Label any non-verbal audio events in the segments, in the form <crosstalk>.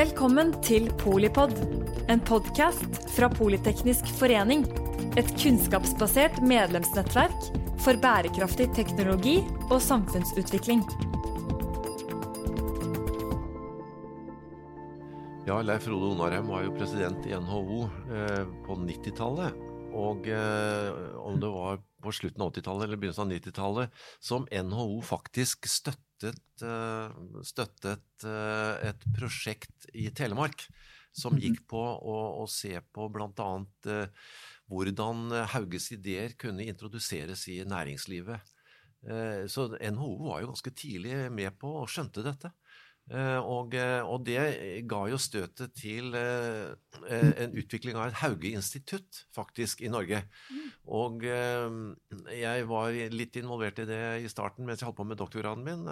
Velkommen til Polipod, en podkast fra Politeknisk forening. Et kunnskapsbasert medlemsnettverk for bærekraftig teknologi og samfunnsutvikling. Ja, Leif Frode Onarheim var jo president i NHO eh, på 90-tallet. Og eh, om det var på slutten av 80-tallet eller begynnelsen av 90-tallet som NHO faktisk støttet, eh, støttet eh, et prosjekt i Telemark som Mhm. gikk på å, å se på bl.a. Eh, hvordan Hauges ideer kunne introduseres i næringslivet. Så NHO var jo ganske tidlig med på og skjønte dette. Eh, Og, eh, og det ga jo støtet til eh, en utvikling av et Hauge-institutt, faktisk, i Norge. Og eh, jeg var litt involvert i det i starten mens jeg holdt på med doktorgraden min.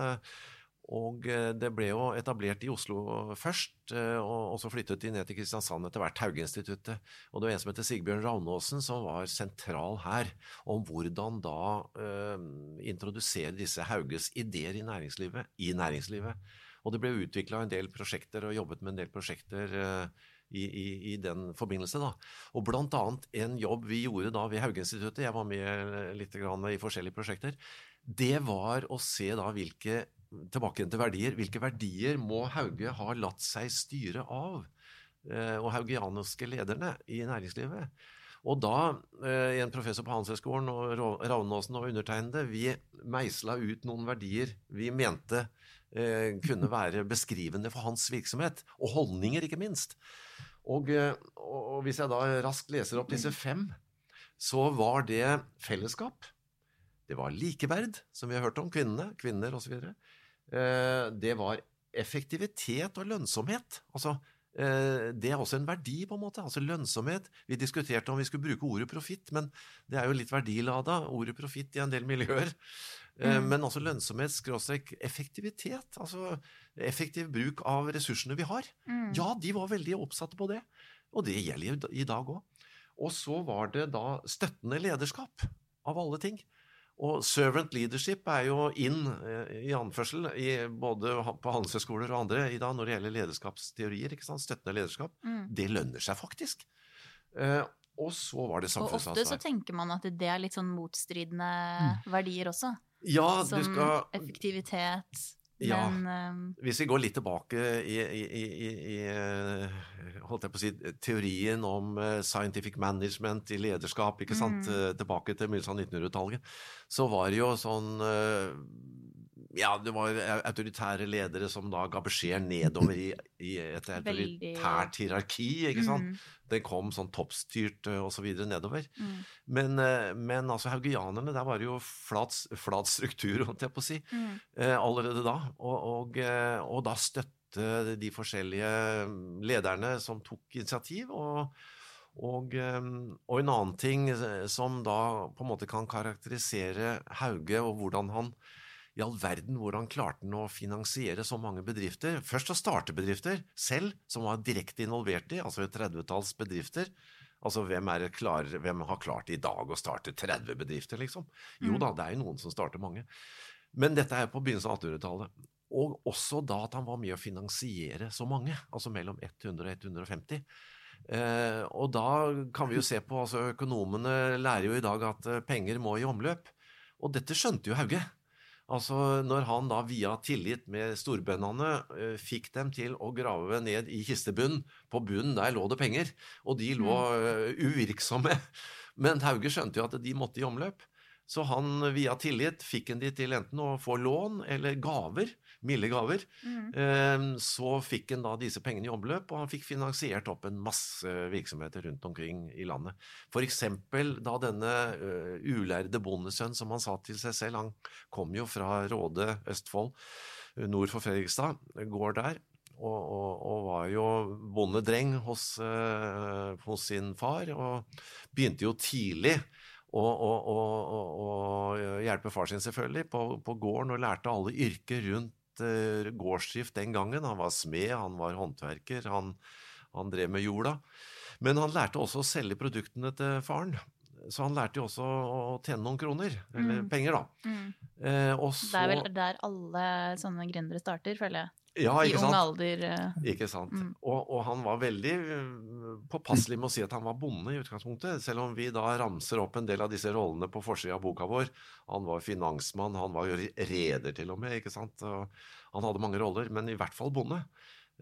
Og det ble jo etablert i Oslo først, og og så flyttet de ned til Kristiansand etter hvert, Hauge-instituttet. Og det var en som heter Sigbjørn Ravnåsen som var sentral her, om hvordan da eh, introdusere disse Hauges ideer i næringslivet, i næringslivet. Og det ble utvikla en del prosjekter og jobbet med en del prosjekter eh, i, i, i den forbindelse. da. Og blant annet en jobb vi gjorde da ved Hauge-instituttet, jeg var med litt grann i forskjellige prosjekter, det var å se da hvilke tilbake til verdier. Hvilke verdier må Hauge ha latt seg styre av? eh, Og haugianske lederne i næringslivet. Og da, eh, en professor på Handelshøyskolen og Ravnåsen og undertegnede, vi meisla ut noen verdier vi mente eh, kunne være beskrivende for hans virksomhet, og holdninger, ikke minst. Eh, og og hvis jeg da raskt leser opp disse fem, så var det fellesskap. Det var likeverd, som vi har hørt om, kvinnene, kvinner osv. Eh, det var effektivitet og lønnsomhet. Altså, eh, det er også en verdi, på en måte. Altså lønnsomhet. Vi diskuterte om vi skulle bruke ordet profitt, men det er jo litt verdilada, ordet profitt, i en del miljøer. Eh, Mm. Men altså lønnsomhet, skråstrek effektivitet. Altså effektiv bruk av ressursene vi har. Mm. Ja, de var veldig oppsatte på det. Og det gjelder i dag òg. Og så var det da støttende lederskap, av alle ting. Og servant leadership er jo inn, eh, i anførsel, i både på handelshøyskoler og andre i dag når det gjelder lederskapsteorier. ikke sant? Støttende lederskap. Mm. Det lønner seg faktisk. Eh, og så var det samfunnsansvar. Og ofte så tenker man at det er litt sånn motstridende verdier også. Ja, som skal effektivitet. Ja. Men ehm, Hvis vi går litt tilbake i, i, i, i, eh, holdt jeg på å si, teorien om eh, scientific management i lederskap, ikke sant, Mm. eh, tilbake til begynnelsen av 1900-tallet, så var det jo sånn Ja, det var autoritære ledere som da ga beskjed nedover i, i et <laughs> autoritært hierarki, ikke sant. mm, Den kom sånn toppstyrt osv. og så videre nedover. mm, Men, eh, men altså haugianerne, der var det jo flat, flat struktur, holdt jeg på å si mm, eh, allerede da. Og, og, eh, og da støtte de forskjellige lederne som tok initiativ. Og, og, eh, og en annen ting eh, som da på en måte kan karakterisere Hauge, og hvordan han i all verden hvordan klarte han å finansiere så mange bedrifter. Først å starte bedrifter selv, som var direkte involvert i, altså et 30-talls bedrifter. Altså, hvem, er klar, hvem har klart i dag å starte 30 bedrifter, liksom? Jo Mm. da, det er jo noen som starter mange. Men dette er på begynnelsen av 1800-tallet. Og også da at han var med å finansiere så mange, altså mellom 100 og 150. Eh, og da kan vi jo se på, altså Økonomene lærer jo i dag at eh, penger må i omløp. Og dette skjønte jo Hauge. Altså Når han da via tillit med storbøndene eh, fikk dem til å grave ned i kistebunnen, på bunnen der lå det penger, og de lå eh, uvirksomme. <laughs> Men Hauge skjønte jo at de måtte i omløp. Så han via tillit fikk en de til enten å få lån eller gaver, milde gaver. mm. Eh, Så fikk han da disse pengene i omløp, og han fikk finansiert opp en masse virksomheter rundt omkring i landet. Eksempel da denne eh, ulærde bondesønn, som han sa til seg selv, han kom jo fra Råde, Østfold, eh, nord for Fredrikstad, går der. Og, og, og var jo bondedreng hos, eh, hos sin far, og begynte jo tidlig å, å, å, å hjelpe far sin, selvfølgelig, på, på gården, og lærte alle yrker rundt eh, gårdsdrift den gangen. Han var smed, han var håndverker, han, han drev med jorda. Men han lærte også å selge produktene til faren. Så han lærte jo også å tjene noen kroner, eller Mm. penger, da. Mm. Eh, og så, Det er vel der alle sånne gründere starter, føler jeg. ja, I sant? ung alder. eh, Ikke sant. Mm. Og, og han var veldig øh, påpasselig med å si at han var bonde i utgangspunktet, selv om vi da ramser opp en del av disse rollene på forsida av boka vår. Han var finansmann, han var reder til og med, ikke sant. Og han hadde mange roller, men i hvert fall bonde.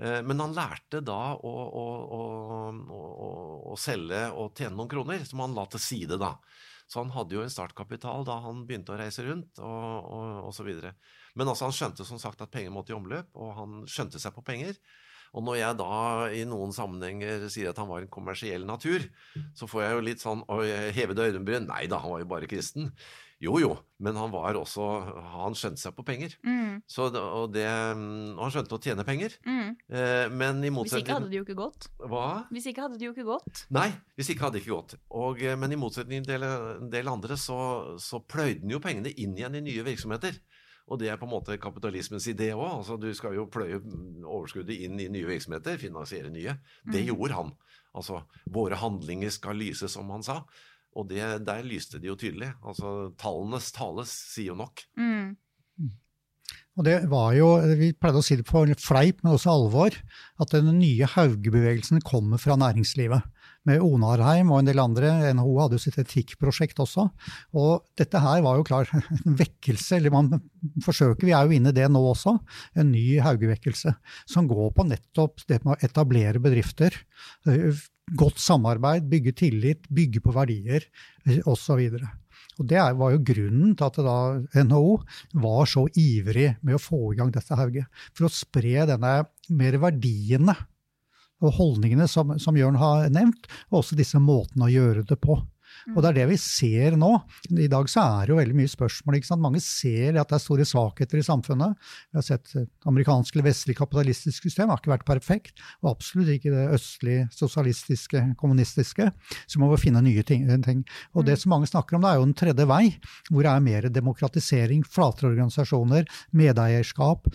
Eh, Men han lærte da å, å, å, å, selge og tjene noen kroner, som han la til side, da. Så han hadde jo en startkapital da han begynte å reise rundt, og, og, og så videre. Men altså, han skjønte som sagt at penger måtte i omløp, og han skjønte seg på penger. Og når jeg da i noen sammenhenger sier at han var en kommersiell natur, så får jeg jo litt sånn Oi, hevede øyenbryn. Nei da, han var jo bare kristen. Jo jo, men han var også Han skjønte seg på penger. Mm, Så, og det, og han skjønte å tjene penger. mm. Eh, men i Hvis ikke hadde det jo ikke gått. Hva? Hvis ikke hadde det jo ikke gått. Nei, hvis ikke hadde det ikke gått. Og, eh, men i motsetning til en del andre, så, så pløyde han jo pengene inn igjen i nye virksomheter. Og det er på en måte kapitalismens idé òg. Altså, du skal jo pløye overskuddet inn i nye virksomheter, finansiere nye. Det Mm. gjorde han. Altså, våre handlinger skal lyse, som han sa. Og det, der lyste de jo tydelig. Altså, tallenes tales sier jo nok. Mm. Og det var jo, Vi pleide å si det på fleip, men også alvor, at den nye Hauge-bevegelsen kommer fra næringslivet. Med Onarheim og en del andre. NHO hadde jo sitt etikkprosjekt også. Og dette her var jo klar <laughs> en vekkelse, eller man forsøker, vi er jo inne i det nå også, en ny Hauge-vekkelse. Som går på nettopp det med å etablere bedrifter. Eh, Godt samarbeid, bygge tillit, bygge på verdier osv. Og Det var jo grunnen til at NHO var så ivrig med å få i gang dette hauget. For å spre denne mer verdiene og holdningene som, som Jørn har nevnt, og også disse måtene å gjøre det på. Og det er det vi ser nå. I dag så er det jo veldig mye spørsmål. ikke sant? Mange ser at det er store svakheter i samfunnet. Vi har sett amerikansk amerikanske eller vestlige kapitalistiske system har ikke vært perfekt. Og absolutt ikke det østlige, sosialistiske, kommunistiske. Så må vi finne nye ting. Og det som mange snakker om, det er jo den tredje vei, hvor det er mer demokratisering, flatere organisasjoner, medeierskap,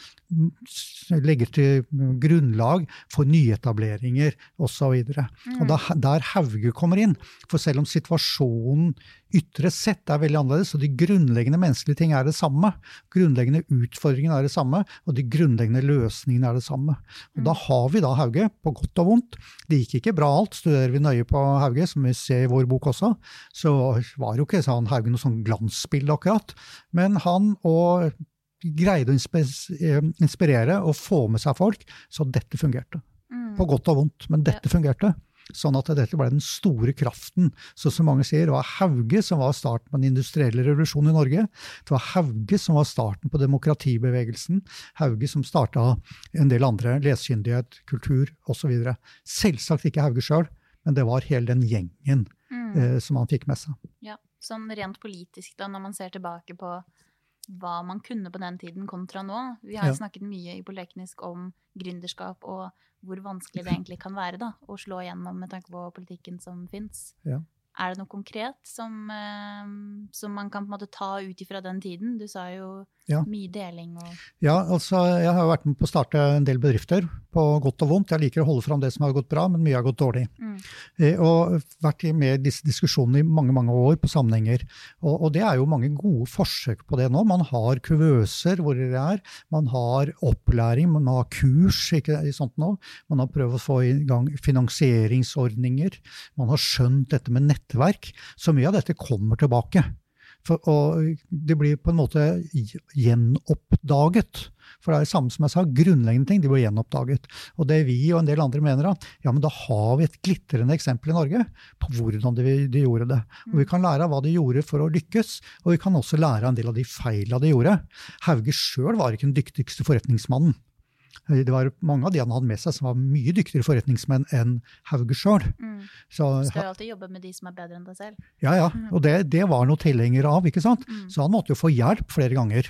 legger til grunnlag for nyetableringer osv. Og da, der Hauge kommer inn. For selv om situasjonen ytre sett er veldig annerledes, og de grunnleggende menneskelige ting er det samme, grunnleggende utfordringene er det samme, og de grunnleggende løsningene er det samme. Og Da har vi da Hauge, på godt og vondt. Det gikk ikke bra alt. Studerer vi nøye på Hauge, som vi ser i vår bok også, så var jo ikke sånn Hauge noe sånn glansbilde akkurat. Men han og greide å eh, inspirere og få med seg folk, så dette fungerte Mm. på godt og vondt, men dette fungerte. Sånn at dette ble den store kraften. Så som mange sier, det var Hauge som var starten på den industrielle revolusjonen i Norge. Det var Hauge som var starten på demokratibevegelsen. Hauge som starta en del andre, lesekyndighet, kultur osv. Selvsagt ikke Hauge sjøl, men det var hele den gjengen Mm. eh, som han fikk med seg. Ja, sånn rent politisk da, når man ser tilbake på hva man kunne på den tiden kontra nå. Vi har Ja. snakket mye i Polyteknisk om gründerskap og hvor vanskelig det egentlig kan være da, å slå igjennom med tanke på politikken som fins. Ja. Er det noe konkret som, eh, som man kan på en måte ta ut ifra den tiden? Du sa jo Ja. mye deling og Ja, altså jeg har vært med på å starte en del bedrifter, på godt og vondt. Jeg liker å holde fram det som har gått bra, men mye har gått dårlig. mm. Eh, Og vært med i disse diskusjonene i mange mange år på sammenhenger. Og, og det er jo mange gode forsøk på det nå. Man har kuvøser hvor det er, man har opplæring, man har kurs ikke, i sånt nå. Man har prøvd å få i gang finansieringsordninger. Man har skjønt dette med nettverk. Så mye av dette kommer tilbake. For, og de blir på en måte gjenoppdaget. For det er det samme som jeg sa, grunnleggende ting de blir gjenoppdaget. Og det vi og en del andre mener, da, ja, men da har vi et glitrende eksempel i Norge på hvordan de, de gjorde det. Og Vi kan lære av hva de gjorde for å lykkes, og vi kan også lære av en del av de feila de gjorde. Hauge sjøl var ikke den dyktigste forretningsmannen. Det var mange av de han hadde med seg som var mye dyktigere forretningsmenn enn Hauge sjøl. Mm. Så Skal jo alltid jobbe med de som er bedre enn deg selv. ja, ja. Og det, det var noe tilhenger av, ikke sant. Mm. Så han måtte jo få hjelp flere ganger.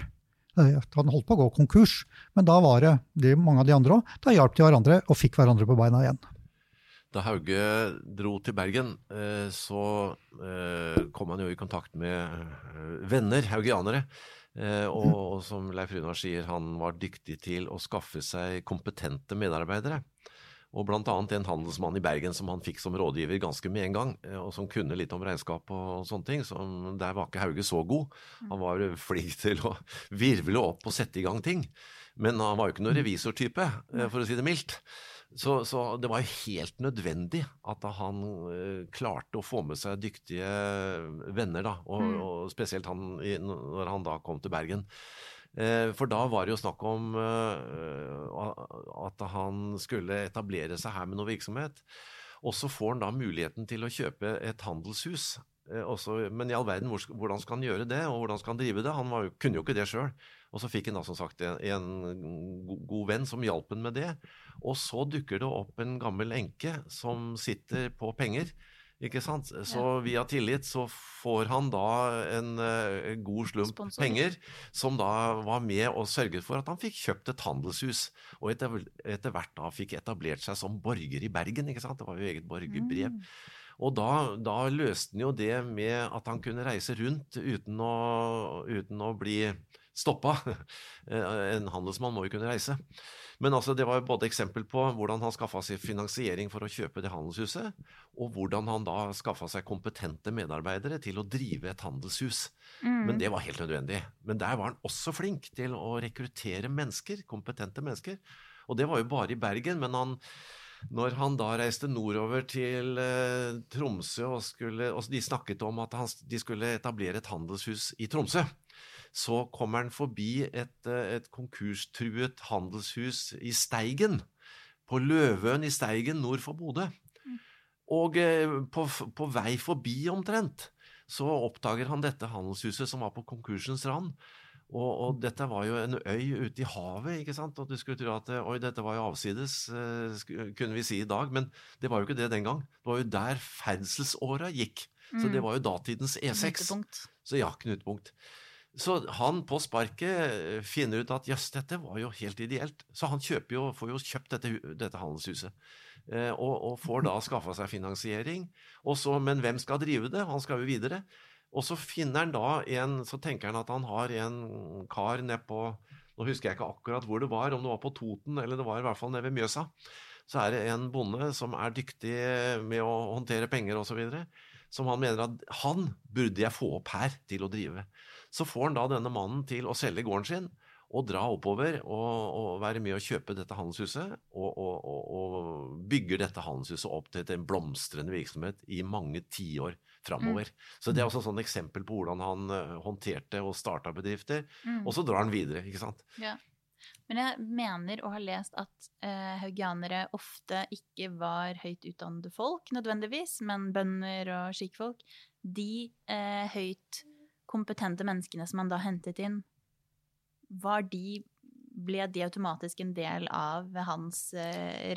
Eh, Han holdt på å gå konkurs, men da var det, det mange av de andre òg. Da hjalp de hverandre og fikk hverandre på beina igjen. Da Hauge dro til Bergen, eh, så eh, kom han jo i kontakt med eh, venner, haugianere. Eh, Og, og som Leif Runar sier, han var dyktig til å skaffe seg kompetente medarbeidere. Og annet en handelsmann i Bergen som han fikk som rådgiver ganske med en gang, eh, og som kunne litt om regnskap og sånne ting. Så der var ikke Hauge så god. Han var flink <laughs> til å virvle opp og sette i gang ting. Men han var jo ikke noen revisortype, eh, for å si det mildt. Så, så, det var jo helt nødvendig at han uh, klarte å få med seg dyktige venner, da, og, mm. og spesielt han, når han da kom til Bergen. Uh, for da var det jo snakk om at han skulle etablere seg her med noe virksomhet. Og så får han da muligheten til å kjøpe et handelshus. Også, men i all verden, hvordan skal han gjøre det, og hvordan skal han drive det? Han var, kunne jo ikke det sjøl. Og så fikk han da som sagt en, en god venn som hjalp ham med det. Og så dukker det opp en gammel enke som sitter på penger. Ikke sant? Så via tillit så får han da en uh, god slump Sponsor. penger, som da var med og sørget for at han fikk kjøpt et handelshus. Og etter, etter hvert da fikk etablert seg som borger i Bergen. ikke sant? Det var jo eget borgerbrev. Mm. Og da, da, løste han jo det med at han kunne reise rundt uten å, uten å bli stoppa. <laughs> Eh, en handelsmann må jo kunne reise. Men altså, det var jo både eksempel på hvordan han skaffa seg finansiering for å kjøpe det handelshuset, og hvordan han da skaffa seg kompetente medarbeidere til å drive et handelshus. Mm. Men det var helt nødvendig. Men der var han også flink til å rekruttere mennesker, kompetente mennesker. Og det var jo bare i Bergen, men han når han da reiste nordover til eh, Tromsø, og, skulle, og, de snakket om at han, de skulle etablere et handelshus i Tromsø, så kommer han forbi et, eh, et konkurstruet handelshus i Steigen. På Løvøen i Steigen nord for Bodø. Mm. Og eh, på, på, vei forbi omtrent så oppdager han dette handelshuset som var på konkursens rand. Og, og, dette var jo en øy ute i havet, ikke sant? og du skulle tro at oi, dette var jo avsides, eh, kunne vi si i dag. Men det var jo ikke det den gang. Det var jo der ferdselsåra gikk. Så det mm. var jo datidens E6. Knutepunkt. Så ja, knutepunkt. Så han på sparket eh, finner ut at jøss, dette var jo helt ideelt. Så han jo, får jo kjøpt dette, dette handelshuset. Eh, og, og, får da <laughs> skaffa seg finansiering. Så, men hvem skal drive det? Han skal jo videre. Og så finner han da en Så tenker han at han har en kar nedpå Nå husker jeg ikke akkurat hvor det var, om det var på Toten eller det var i hvert fall nede ved Mjøsa. Så er det en bonde som er dyktig med å håndtere penger osv. Som han mener at han burde jeg få opp her til å drive. Så får han da denne mannen til å selge gården sin og dra oppover og, og være med å kjøpe dette handelshuset. Og, og, og, bygger dette handelshuset opp til en blomstrende virksomhet i mange tiår framover. Mm. Så det er også et eksempel på hvordan han uh, håndterte og starta bedrifter. Mm. Og så drar han videre, ikke sant. Ja. Men jeg mener å ha lest at eh, haugianere ofte ikke var høyt utdannede folk nødvendigvis, men bønder og skikfolk. De eh, høyt kompetente menneskene som han da hentet inn, var de ble de automatisk en del av hans uh,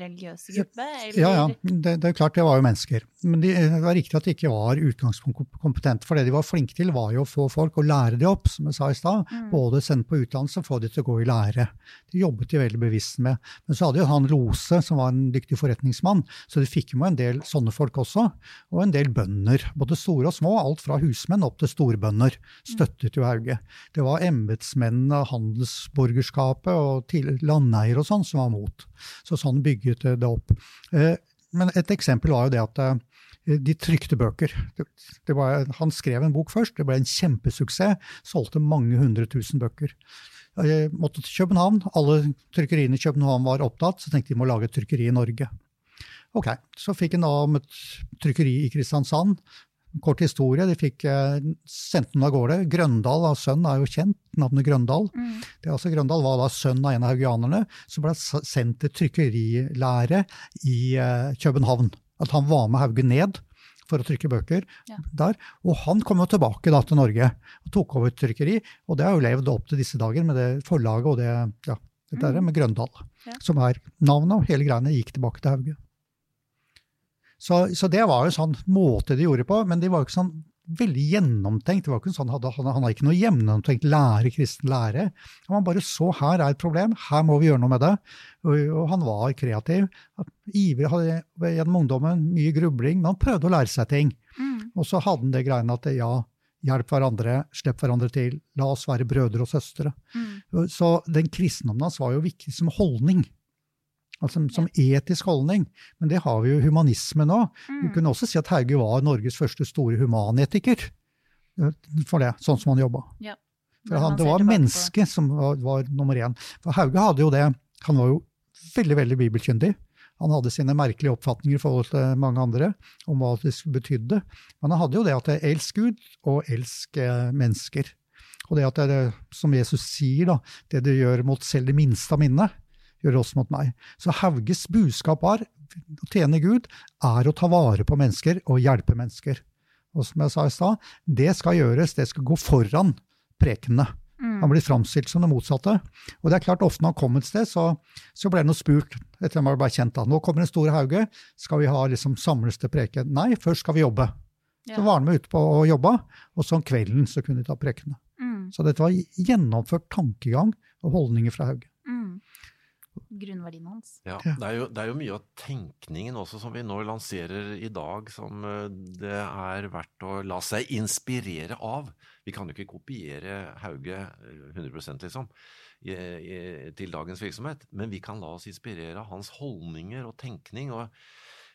religiøse gruppe? Eller? Ja, ja. Det, det, er klart, det var jo mennesker. Men de, det var riktig at de ikke var utgangspunktkompetente. For det de var flinke til, var jo å få folk og lære de opp, som jeg sa i stad. Mm. Både sende på utdannelse og få de til å gå i lære. Det jobbet de veldig bevisst med. Men så hadde jo han Lose, som var en dyktig forretningsmann, så de fikk med en del sånne folk også. Og en del bønder. Både store og små. Alt fra husmenn opp til storbønder støttet jo Hauge. Det var embetsmennene, handelsborgerskapet og landeiere og sånn som var mot. Så sånn bygget det opp. Eh, men et eksempel var jo det at eh, de trykte bøker. Var, han skrev en bok først, det ble en kjempesuksess. Solgte mange hundre tusen bøker. Jeg måtte til København. Alle trykkeriene i København var opptatt, så tenkte de må lage et trykkeri i Norge. Ok, Så fikk en da om et trykkeri i Kristiansand. Kort historie, de fikk eh, sendt den av gårde. Grøndal av sønn er jo kjent, navnet Grøndal. Mm. Det er altså Grøndal var da sønn av en av haugianerne som ble sendt til trykkerilære i eh, København. At han var med Hauge ned for å trykke bøker ja. der. Og han kom jo tilbake da til Norge og tok over et trykkeri. Og det har jo levd opp til disse dager med det forlaget og det, ja, det der mm. med Grøndal. Ja. Som er navnet, og hele greiene gikk tilbake til Hauge. Så, så, det var jo sånn måte de gjorde på, men de var jo ikke sånn veldig gjennomtenkt. Det var ikke sånn, han, han hadde ikke noe gjennomtenkt lære, kristen lære. Han bare så her er et problem, her må vi gjøre noe med det. Og, og han var kreativ. Ivrig hadde gjennom ungdommen mye grubling, men han prøvde å lære seg ting. Mm. Og så hadde han det greiene at ja, hjelp hverandre, slipp hverandre til, la oss være brødre og søstre. Mm. Så den kristendommen hans var jo viktig som holdning. Altså som etisk holdning. Men det har vi jo i humanisme nå. Vi Mm. kunne også si at Hauge var Norges første store humanetiker. For det, sånn som han jobba. Ja. For han, det var mennesket som var, var nummer én. For Hauge hadde jo det Han var jo veldig, veldig bibelkyndig. Han hadde sine merkelige oppfatninger i forhold til mange andre om hva det betydde. Men han hadde jo det at det elsk Gud og elsk eh, mennesker. Og det at det som Jesus sier, da, det du gjør mot selv det minste av mine, gjør også mot meg. Så Hauges budskap var å tjene Gud er å ta vare på mennesker og hjelpe mennesker. Og som jeg sa i stad, det skal gjøres, det skal gå foran prekenene. Mm. Han blir framstilt som det motsatte. Og det er klart, ofte når han kom et sted, så, så ble han spurt etter at han ble kjent. da, Nå kommer den store Hauge, skal vi ha liksom samles til preken? Nei, først skal vi jobbe. Ja. Så var han med ute på og jobba, og så om kvelden så kunne de ta prekene. Mm. Så dette var gjennomført tankegang og holdninger fra Hauge. Mm. Grunnverdien hans. Ja, det er, jo, det er jo mye av tenkningen også som vi nå lanserer i dag, som eh, det er verdt å la seg inspirere av. Vi kan jo ikke kopiere Hauge eh, 100 liksom, i, i, til dagens virksomhet, men vi kan la oss inspirere av hans holdninger og tenkning. og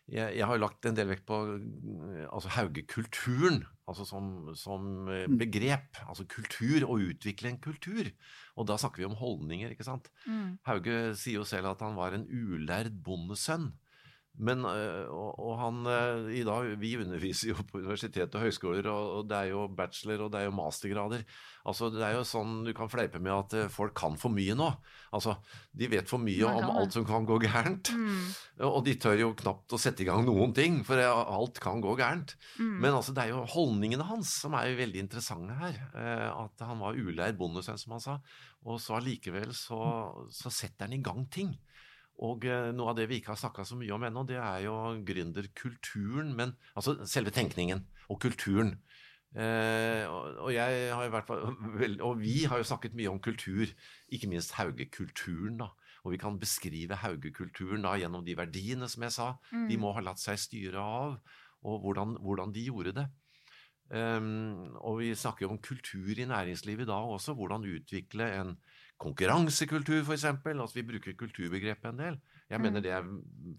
jeg, jeg har lagt en del vekt på eh, altså Hauge-kulturen altså som, som eh, begrep. Altså kultur, å utvikle en kultur. Og da snakker vi om holdninger, ikke sant. Mm. Hauge sier jo selv at han var en ulærd bondesønn. Men, øh, og, og han øh, i dag, Vi underviser jo på universitet og høyskoler, og, og det er jo bachelor og det er jo mastergrader. Altså, Det er jo sånn du kan fleipe med at øh, folk kan for mye nå. Altså, De vet for mye om alt som kan gå gærent. Mm. Og de tør jo knapt å sette i gang noen ting, for alt kan gå gærent. Mm. Men altså, det er jo holdningene hans som er jo veldig interessante her. Eh, at han var ulærd bondesønn, som han sa. Og så allikevel så, så setter han i gang ting. Og eh, noe av det vi ikke har snakka så mye om ennå, det er jo gründerkulturen. Men altså selve tenkningen og kulturen. Eh, og, jeg har i hvert fall Og vi har jo snakket mye om kultur, ikke minst Hauge-kulturen. da. Og vi kan beskrive Hauge-kulturen da gjennom de verdiene som jeg sa. De Mm. må ha latt seg styre av, og hvordan, hvordan de gjorde det. Um, og vi snakker jo om kultur i næringslivet i dag også. Hvordan utvikle en konkurransekultur, f.eks. Altså vi bruker kulturbegrepet en del. Jeg mener Mm. det er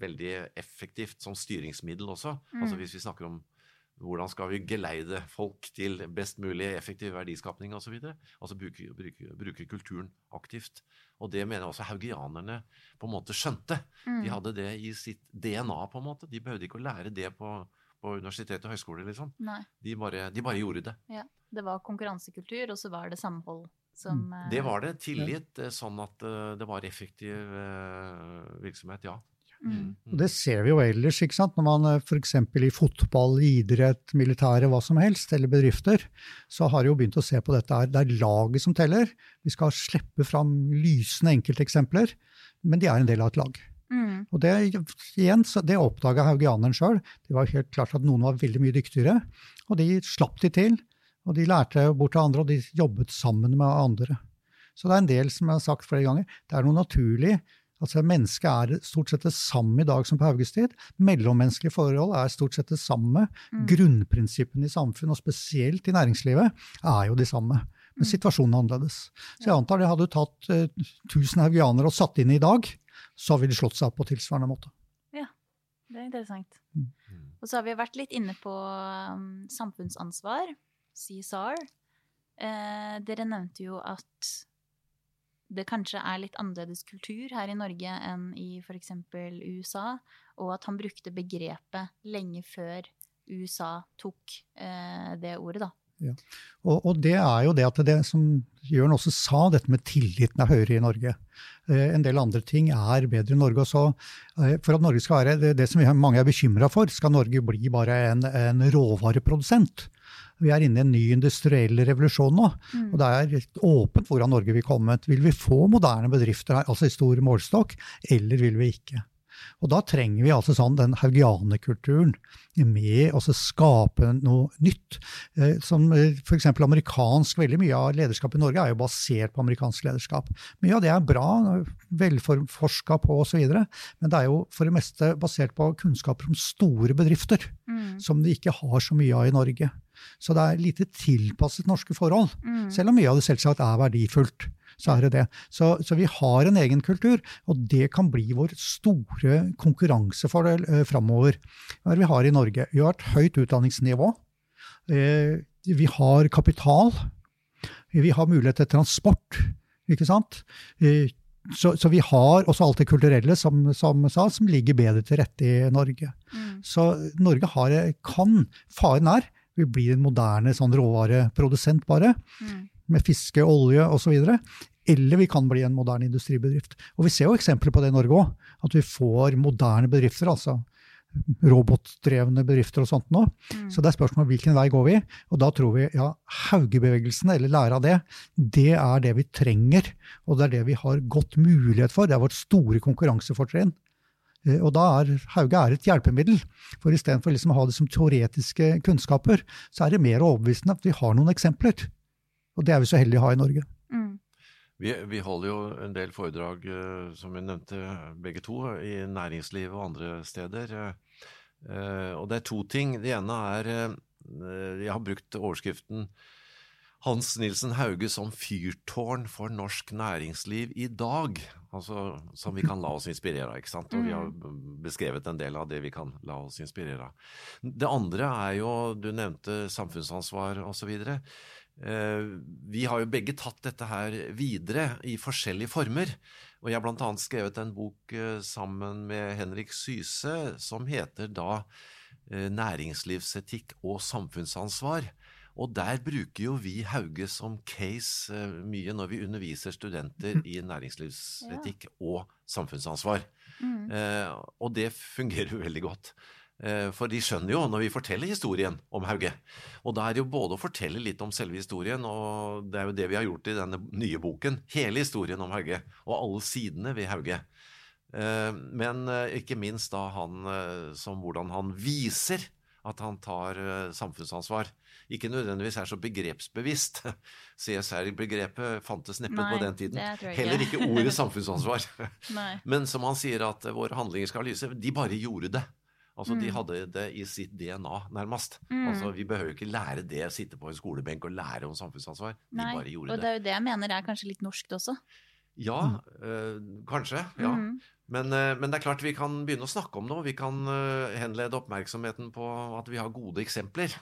veldig effektivt som styringsmiddel også. Altså Mm. Hvis vi snakker om hvordan skal vi geleide folk til best mulig effektiv verdiskapning osv. Altså bruke, bruke, bruke kulturen aktivt. Og det mener jeg også haugianerne på en måte skjønte. Mm. De hadde det i sitt DNA, på en måte. De behøvde ikke å lære det på, på universitet og høyskole, liksom. De bare, de bare gjorde det. Det var konkurransekultur, og så var det samhold som eh, Det var det. Tillit, eh, sånn at eh, det var effektiv virksomhet, ja. Mm. Det ser vi jo ellers, ikke sant? når man f.eks. i fotball, idrett, militære, hva som helst, eller bedrifter, så har de jo begynt å se på dette her. Det er laget som teller. Vi skal slippe fram lysende enkelteksempler, men de er en del av et lag. Mm. Og det, igjen, det oppdaga haugianeren sjøl. Det var helt klart at noen var veldig mye dyktigere, og de slapp de til. Og de lærte bort til andre, og de jobbet sammen med andre. Så det er en del, som jeg har sagt flere ganger, det er noe naturlig. Altså Mennesket er stort sett det samme i dag som på Hauges tid. Mellommenneskelige forhold er stort sett det samme. Mm. Grunnprinsippene i samfunn, og spesielt i næringslivet, er jo de samme. Men Mm. situasjonen er annerledes. Så jeg antar det hadde du tatt uh, 1000 haugianere og satt inn i dag, så ville de slått seg opp på tilsvarende måte. Ja, Det er interessant. Mm. Og så har vi vært litt inne på um, samfunnsansvar, CSR. Eh, dere nevnte jo at det kanskje er litt annerledes kultur her i Norge enn i f.eks. USA, og at han brukte begrepet lenge før USA tok eh, det ordet, da. Og, og det er jo det at det som Jørn også sa, dette med tilliten er høyere i Norge. Eh, en del andre ting er bedre i Norge. også. Eh, for at Norge skal være det, det som mange er bekymra for, skal Norge bli bare en, en råvareprodusent. Vi er inne i en ny industriell revolusjon nå, Mm. og det er åpent hvordan Norge vil komme. Vil vi få moderne bedrifter her, altså i stor målestokk, eller vil vi ikke? Og da trenger vi altså sånn den haugianekulturen med å skape noe nytt. Eh, Som f.eks. amerikansk, veldig mye av lederskapet i Norge er jo basert på amerikansk lederskap. Mye av det er bra, velforska på osv., men det er jo for det meste basert på kunnskaper om store bedrifter, Mm. som vi ikke har så mye av i Norge. Så det er lite tilpasset norske forhold. Mm. Selv om mye av det selvsagt er verdifullt, så er det det. Så, så, vi har en egen kultur, og det kan bli vår store konkurransefordel eh, framover. Hva er det vi har i Norge? Vi har et høyt utdanningsnivå. Eh, vi har kapital. Vi har mulighet til transport. Ikke sant? Eh, så, så, vi har også alt det kulturelle som, som, sa, som ligger bedre til rette i Norge. Mm. Så Norge har, kan Faren er vi blir en moderne sånn råvareprodusent bare. Mm. Med fiske, olje osv. Eller vi kan bli en moderne industribedrift. Og vi ser jo eksempler på det i Norge òg. At vi får moderne bedrifter. altså robotdrevne bedrifter og sånt nå. Mm. Så det er spørsmålet hvilken vei går vi? Og da tror vi ja, Haugebevegelsen, eller lære av det, det er det vi trenger. Og det er det vi har godt mulighet for. Det er vårt store konkurransefortrinn. Eh, og da er Hauge er et hjelpemiddel. For istedenfor liksom å ha det som teoretiske kunnskaper, så er det mer overbevisende at vi har noen eksempler. Og det er vi så heldige å ha i Norge. Vi, vi, holder jo en del foredrag, uh, som vi nevnte begge to, i næringslivet og andre steder. Uh, og det er to ting. Det ene er uh, Jeg har brukt overskriften Hans Nilsen Hauge som fyrtårn for norsk næringsliv i dag. Altså, som vi kan la oss inspirere av. ikke sant? Og vi har mm. beskrevet en del av det vi kan la oss inspirere av. Det andre er jo, du nevnte samfunnsansvar osv. Eh, vi har jo begge tatt dette her videre i forskjellige former. Og jeg har bl.a. skrevet en bok eh, sammen med Henrik Syse som heter da eh, Næringslivsetikk og samfunnsansvar. Og der bruker jo vi Hauge som case mye når vi underviser studenter <laughs> i næringslivsetikk og samfunnsansvar. Mm. og det fungerer jo veldig godt. Eh, for de skjønner jo når vi forteller historien om Hauge. Og da er det jo både å fortelle litt om selve historien, og det er jo det vi har gjort i denne nye boken. Hele historien om Hauge, og alle sidene ved Hauge. Eh, men eh, ikke minst da han som hvordan han viser at han tar samfunnsansvar. Ikke nødvendigvis er så begrepsbevisst. <laughs> CSR-begrepet fantes neppe på den tiden. Heller ikke ordet samfunnsansvar. <laughs> <laughs> Men som han sier at våre handlinger skal lyse. De bare gjorde det. Altså, mm. De hadde det i sitt DNA, nærmest. Mm. Altså, Vi behøver ikke lære det, sitte på en skolebenk og lære om samfunnsansvar. De Nei, bare gjorde det. Og det er jo det jeg mener er kanskje litt norskt også. Ja, øh, kanskje. ja. Mm. Men, øh, men, det er klart vi kan begynne å snakke om det, og vi kan øh, henlede oppmerksomheten på at vi har gode eksempler.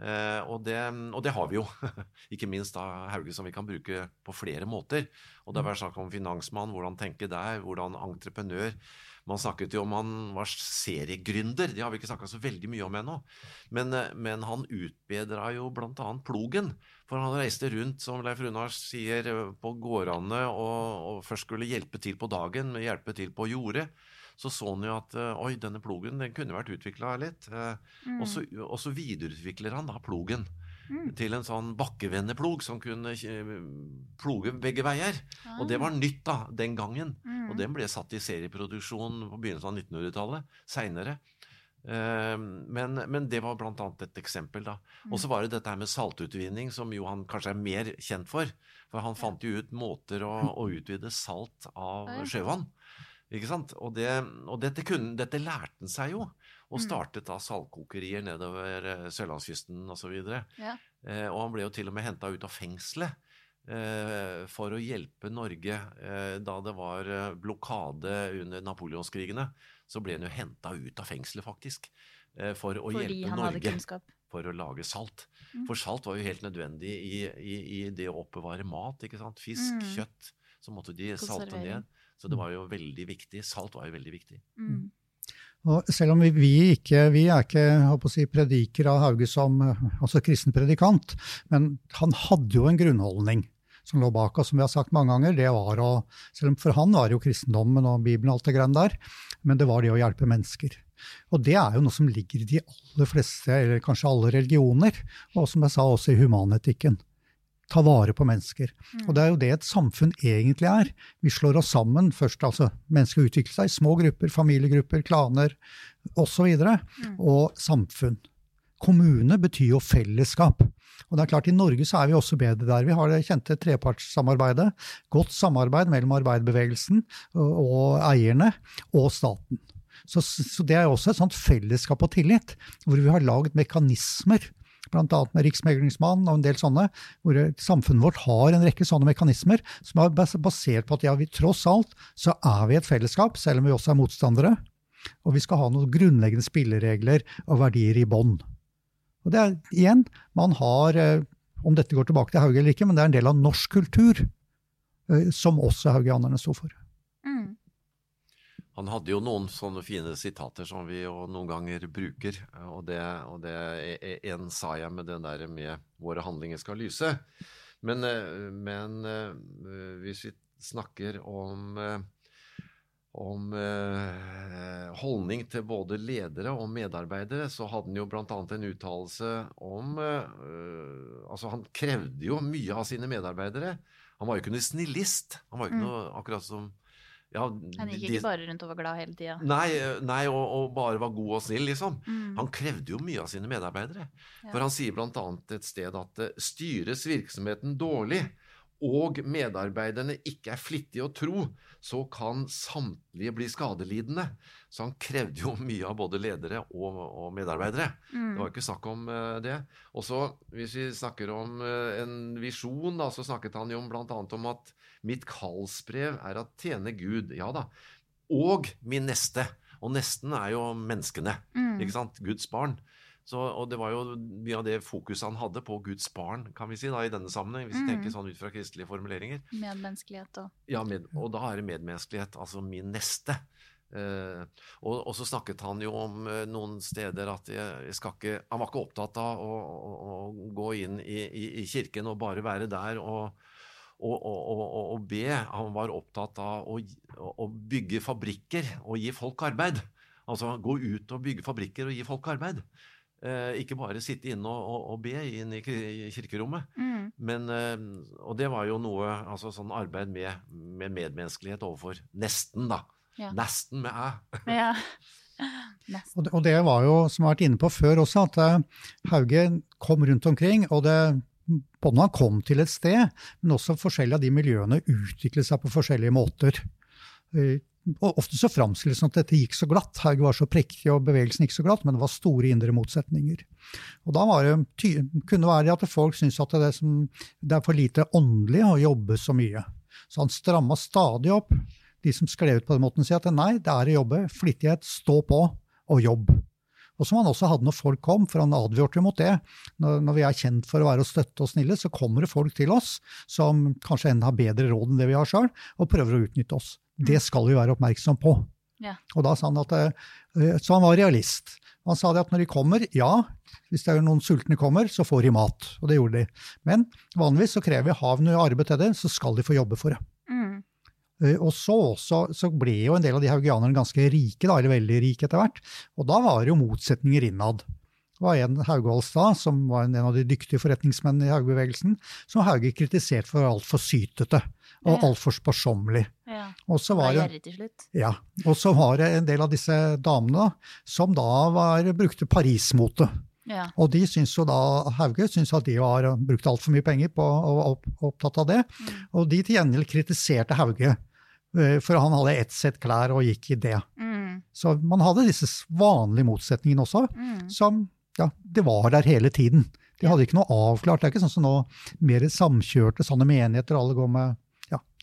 Uh, og, det, og, det, har vi jo. <laughs> Ikke minst da Hauge, som vi kan bruke på flere måter. Og det har vært snakk om finansmann, hvordan tenke der, hvordan entreprenør. Man snakket jo om han var seriegründer, det har vi ikke snakka så veldig mye om ennå. Men, eh, men, han utbedra jo bl.a. plogen. For han reiste rundt, som Leif Runar sier, på gårdene og, og, først skulle hjelpe til på dagen, hjelpe til på jordet. Så så han jo at eh, oi, denne plogen den kunne vært utvikla litt. Eh, mm. Og, så, og så videreutvikler han da plogen. Mm. til en sånn bakkevendeplog som kunne ploge begge veier. Ah. Og det var nytt da, den gangen. Mm. Og den ble satt i serieproduksjon på begynnelsen av 1900-tallet. Seinere. Uh, men, men, det var annet et eksempel. da. Og så mm. var det dette med saltutvinning, som jo han kanskje er mer kjent for. For han fant jo ut måter å, å utvide salt av sjøvann. Ikke sant? Og, det, og dette, kunne, dette lærte han seg jo og mm. startet da saltkokerier nedover eh, sørlandskysten osv. Og, ja. eh, og han ble jo til og med henta ut av fengselet eh, for å hjelpe Norge eh, da det var eh, blokade under napoleonskrigene. Så ble han jo henta ut av fengselet, faktisk, eh, for å Fordi hjelpe Norge for å lage salt. Mm. For salt var jo helt nødvendig i, i, i, det å oppbevare mat. ikke sant? Fisk, mm. kjøtt. Så måtte de salte ned. Så det var jo veldig viktig. Salt var jo veldig viktig. Mm. Og selv om vi, vi, ikke vi er ikke si, prediker av Hauge som altså kristen predikant, men han hadde jo en grunnholdning som lå bak oss, som vi har sagt mange ganger. det var å, selv om For han var jo kristendommen og Bibelen og alt det greiene der, men det var det å hjelpe mennesker. Og det er jo noe som ligger i de aller fleste, eller kanskje alle religioner, og som jeg sa også i humanetikken ta vare på mennesker. Mm. Og det er jo det et samfunn egentlig er. Vi slår oss sammen først, altså mennesker utvikler seg i små grupper, familiegrupper, klaner osv. Og, mm. og samfunn. Kommune betyr jo fellesskap. Og det er klart I Norge så er vi også bedre der. Vi har det kjente trepartssamarbeidet. Godt samarbeid mellom arbeiderbevegelsen og, og eierne og staten. Så, så, det er også et sånt fellesskap og tillit, hvor vi har lagd mekanismer bl.a. med Riksmeglingsmannen og en del sånne, hvor samfunnet vårt har en rekke sånne mekanismer som er basert på at ja, vi tross alt så er vi et fellesskap, selv om vi også er motstandere. Og vi skal ha noen grunnleggende spilleregler og verdier i bånn. Og det er igjen, man har, eh, om dette går tilbake til Hauge eller ikke, men det er en del av norsk kultur eh, som også haugianerne sto for. Han hadde jo noen sånne fine sitater som vi jo noen ganger bruker, og det, og det en sa jeg med den der med 'våre handlinger skal lyse'. Men, eh, men hvis vi snakker om om eh, holdning til både ledere og medarbeidere, så hadde han jo bl.a. en uttalelse om eh, Altså, han krevde jo mye av sine medarbeidere. Han var jo ikke noe snillist. Han var jo ikke mm. noe akkurat som ja, Han gikk ikke de, bare rundt og var glad hele tida? Nei, nei og, og, bare var god og snill, liksom. Mm. Han krevde jo mye av sine medarbeidere. Ja. For han sier bl.a. et sted at eh, styres virksomheten dårlig, og medarbeiderne ikke er flittige å tro, så kan samtlige bli skadelidende. Så han krevde jo mye av både ledere og, og medarbeidere. Mm. Det var ikke snakk om uh, det. Og så, hvis vi snakker om uh, en visjon, da, så snakket han jo bl.a. om at mitt kallsbrev er å tjene Gud. Ja da. Og min neste. Og nesten er jo menneskene. Mm. ikke sant? Guds barn. Så, og det var jo mye av det fokuset han hadde på Guds barn, kan vi si, da, i denne sammenheng, hvis vi tenker mm. sånn ut fra kristelige formuleringer. Medmenneskelighet og Ja, med, og da er det medmenneskelighet, altså min neste. Eh, og, og, så snakket han jo om eh, noen steder at jeg, jeg skal ikke Han var ikke opptatt av å, å, å gå inn i, i, i, kirken og bare være der og, og be. Han var opptatt av å, å bygge fabrikker og gi folk arbeid. Altså gå ut og bygge fabrikker og gi folk arbeid. Eh, ikke bare sitte inne og, og, og be inn i kirkerommet. Mm. Men, eh, og det var jo noe altså sånn arbeid med, med medmenneskelighet overfor nesten, da. Ja. Nesten med æ. ja. <laughs> Og, og det var jo, som jeg har vært inne på før også, at uh, Hauge kom rundt omkring. og det både når han kom til et sted, men også forskjellige av de miljøene utviklet seg på forskjellige måter. Og ofte så framstilles det at dette gikk så glatt. Haug var så prektig og bevegelsen gikk så glatt, men det var store indre motsetninger. Og da det, kunne det være at folk syntes at det, som, det, er for lite åndelig å jobbe så mye. Så han stramma stadig opp. De som skrev ut på den måten, sier at nei, det er å jobbe. Flittighet, stå på og jobb. Og som han også hadde når folk kom, for han advarte mot det. Når, når, vi er kjent for å være å støtte og snille, så kommer det folk til oss som kanskje enda har bedre råd enn det vi har sjøl, og prøver å utnytte oss. Det skal vi være oppmerksom på. Ja. Og da sa han at, eh, Så han var realist. Han sa det at når de kommer, ja, hvis det er noen sultne kommer, så får de mat. Og det gjorde de. Men vanligvis så krever havn og arbeid til det, så skal de få jobbe for det. Mm. Eh, og så, så, så, ble jo en del av de haugianerne ganske rike, da, eller veldig rike etter hvert. Og da var det jo motsetninger innad. Det var en Hauge som var en av de dyktige forretningsmennene i Haugebevegelsen, som Hauge kritiserte for altfor sytete og ja. altfor sparsommelig. Ja. Og så var det. Ja. Og så var det en del av disse damene som da var, brukte Paris-mote. Ja. Og de syns jo da, Hauge syns at de har brukt altfor mye penger på å være opptatt av det. Mm. Og de til gjengjeld kritiserte Hauge, eh, for han hadde ett sett klær og gikk i det. Mm. Så man hadde disse vanlige motsetningene også, mm. som ja, det var der hele tiden. De hadde ikke noe avklart. Det er ikke sånn som nå mer samkjørte sånne menigheter, alle går med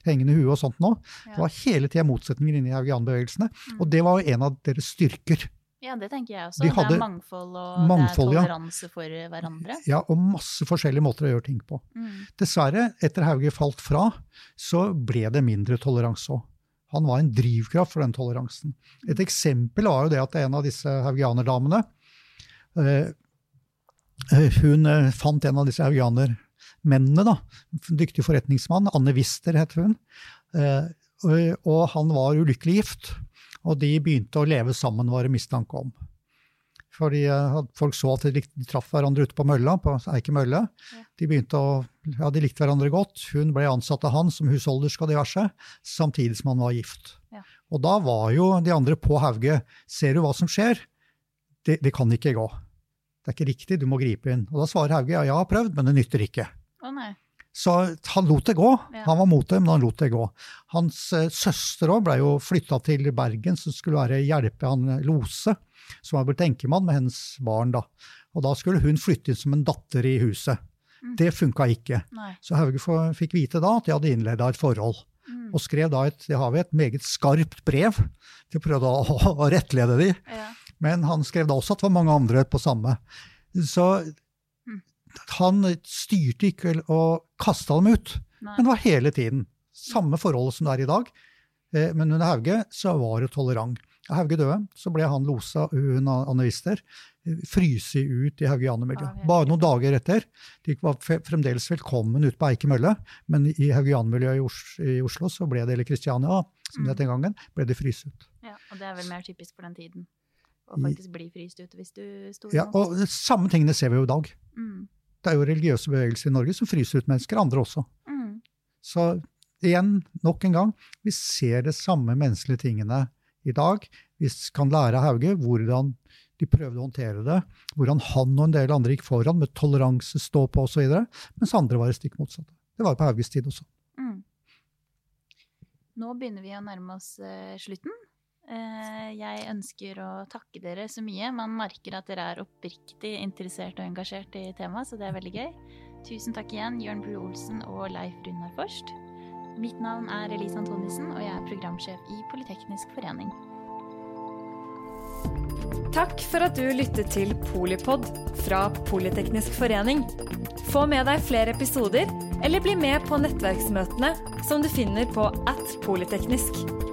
hengende hue og sånt nå. Ja. Det var hele tida motsetninger inni haugianbevegelsene. Mm. Og det var jo en av deres styrker. Ja, det tenker jeg også. De det er mangfold, og mangfold, det er toleranse ja. for hverandre. Ja, og masse forskjellige måter å gjøre ting på. Mm. Dessverre, etter Hauge falt fra, så ble det mindre toleranse òg. Han var en drivkraft for den toleransen. Et eksempel var jo det at en av disse haugianerdamene eh Hun eh, fant en av disse haugianer mennene, da. Dyktig forretningsmann. Anne Wister heter hun. Eh, og han var ulykkelig gift. Og de begynte å leve sammen, var det mistanke om. Fordi eh, folk så at de, traff hverandre ute på mølla, på Eike mølle. De begynte å, ja, de likte hverandre godt. Hun ble ansatt av han som husholdersk og diverse, samtidig som han var gift. Ja. Og da var jo de andre på Hauge Ser du hva som skjer? Det, det, kan ikke gå. Det er ikke riktig, du må gripe inn. Og da svarer Hauge ja, jeg har prøvd, men det nytter ikke. Så han lot det gå. Ja. Han var mot det, men han lot det gå. Hans eh, søster òg blei jo flytta til Bergen, som skulle være hjelpe han eh, Lose, som var blitt enkemann med hennes barn. da. Og da skulle hun flytte inn som en datter i huset. Mm. Det funka ikke. Nei. Så Hauge fikk vite da at de hadde innleda et forhold. Mm. Og skrev da et, det har vi et meget skarpt brev til å prøve å, <laughs> å rettlede de. Ja. Men han skrev da også at det var mange andre på samme. Så. Han styrte ikke og kasta dem ut, Nei. men det var hele tiden. Samme forhold som det er i dag. Eh, Men under Hauge så var det tolerant. Da Hauge døde, så ble han losa hun Anne fryse ut i haugianermiljøet. Bare noen dager etter. De var fremdeles velkommen ute på Eike mølle, men i haugianermiljøet i, Os i Oslo, så ble det, eller Kristiania, som det het den gangen, ble de fryst ut. Ja, og det er vel mer typisk for den tiden. Å faktisk bli fryst ut hvis du sto Ja, og samme tingene ser vi jo i dag. Mm. Det er jo religiøse bevegelser i Norge som fryser ut mennesker, andre også. Mm. Så igjen, nok en gang, vi ser det samme menneskelige tingene i dag. Vi kan lære av Hauge hvordan de prøvde å håndtere det, hvordan han og en del andre gikk foran med toleranse, stå på osv., mens andre var det stikk motsatte. Det var jo på Hauges tid også. Mm. Nå begynner vi å nærme oss eh, slutten. Eh, jeg ønsker å takke dere så mye. Man merker at dere er oppriktig interessert og engasjert i temaet, så det er veldig gøy. Tusen takk igjen, Jørn Bru Olsen og Leif Runar Forst. Mitt navn er Elise Antonissen, og jeg er programsjef i Politeknisk forening. Takk for at du lyttet til Polipod fra Politeknisk forening. Få med deg flere episoder, eller bli med på nettverksmøtene som du finner på at polyteknisk.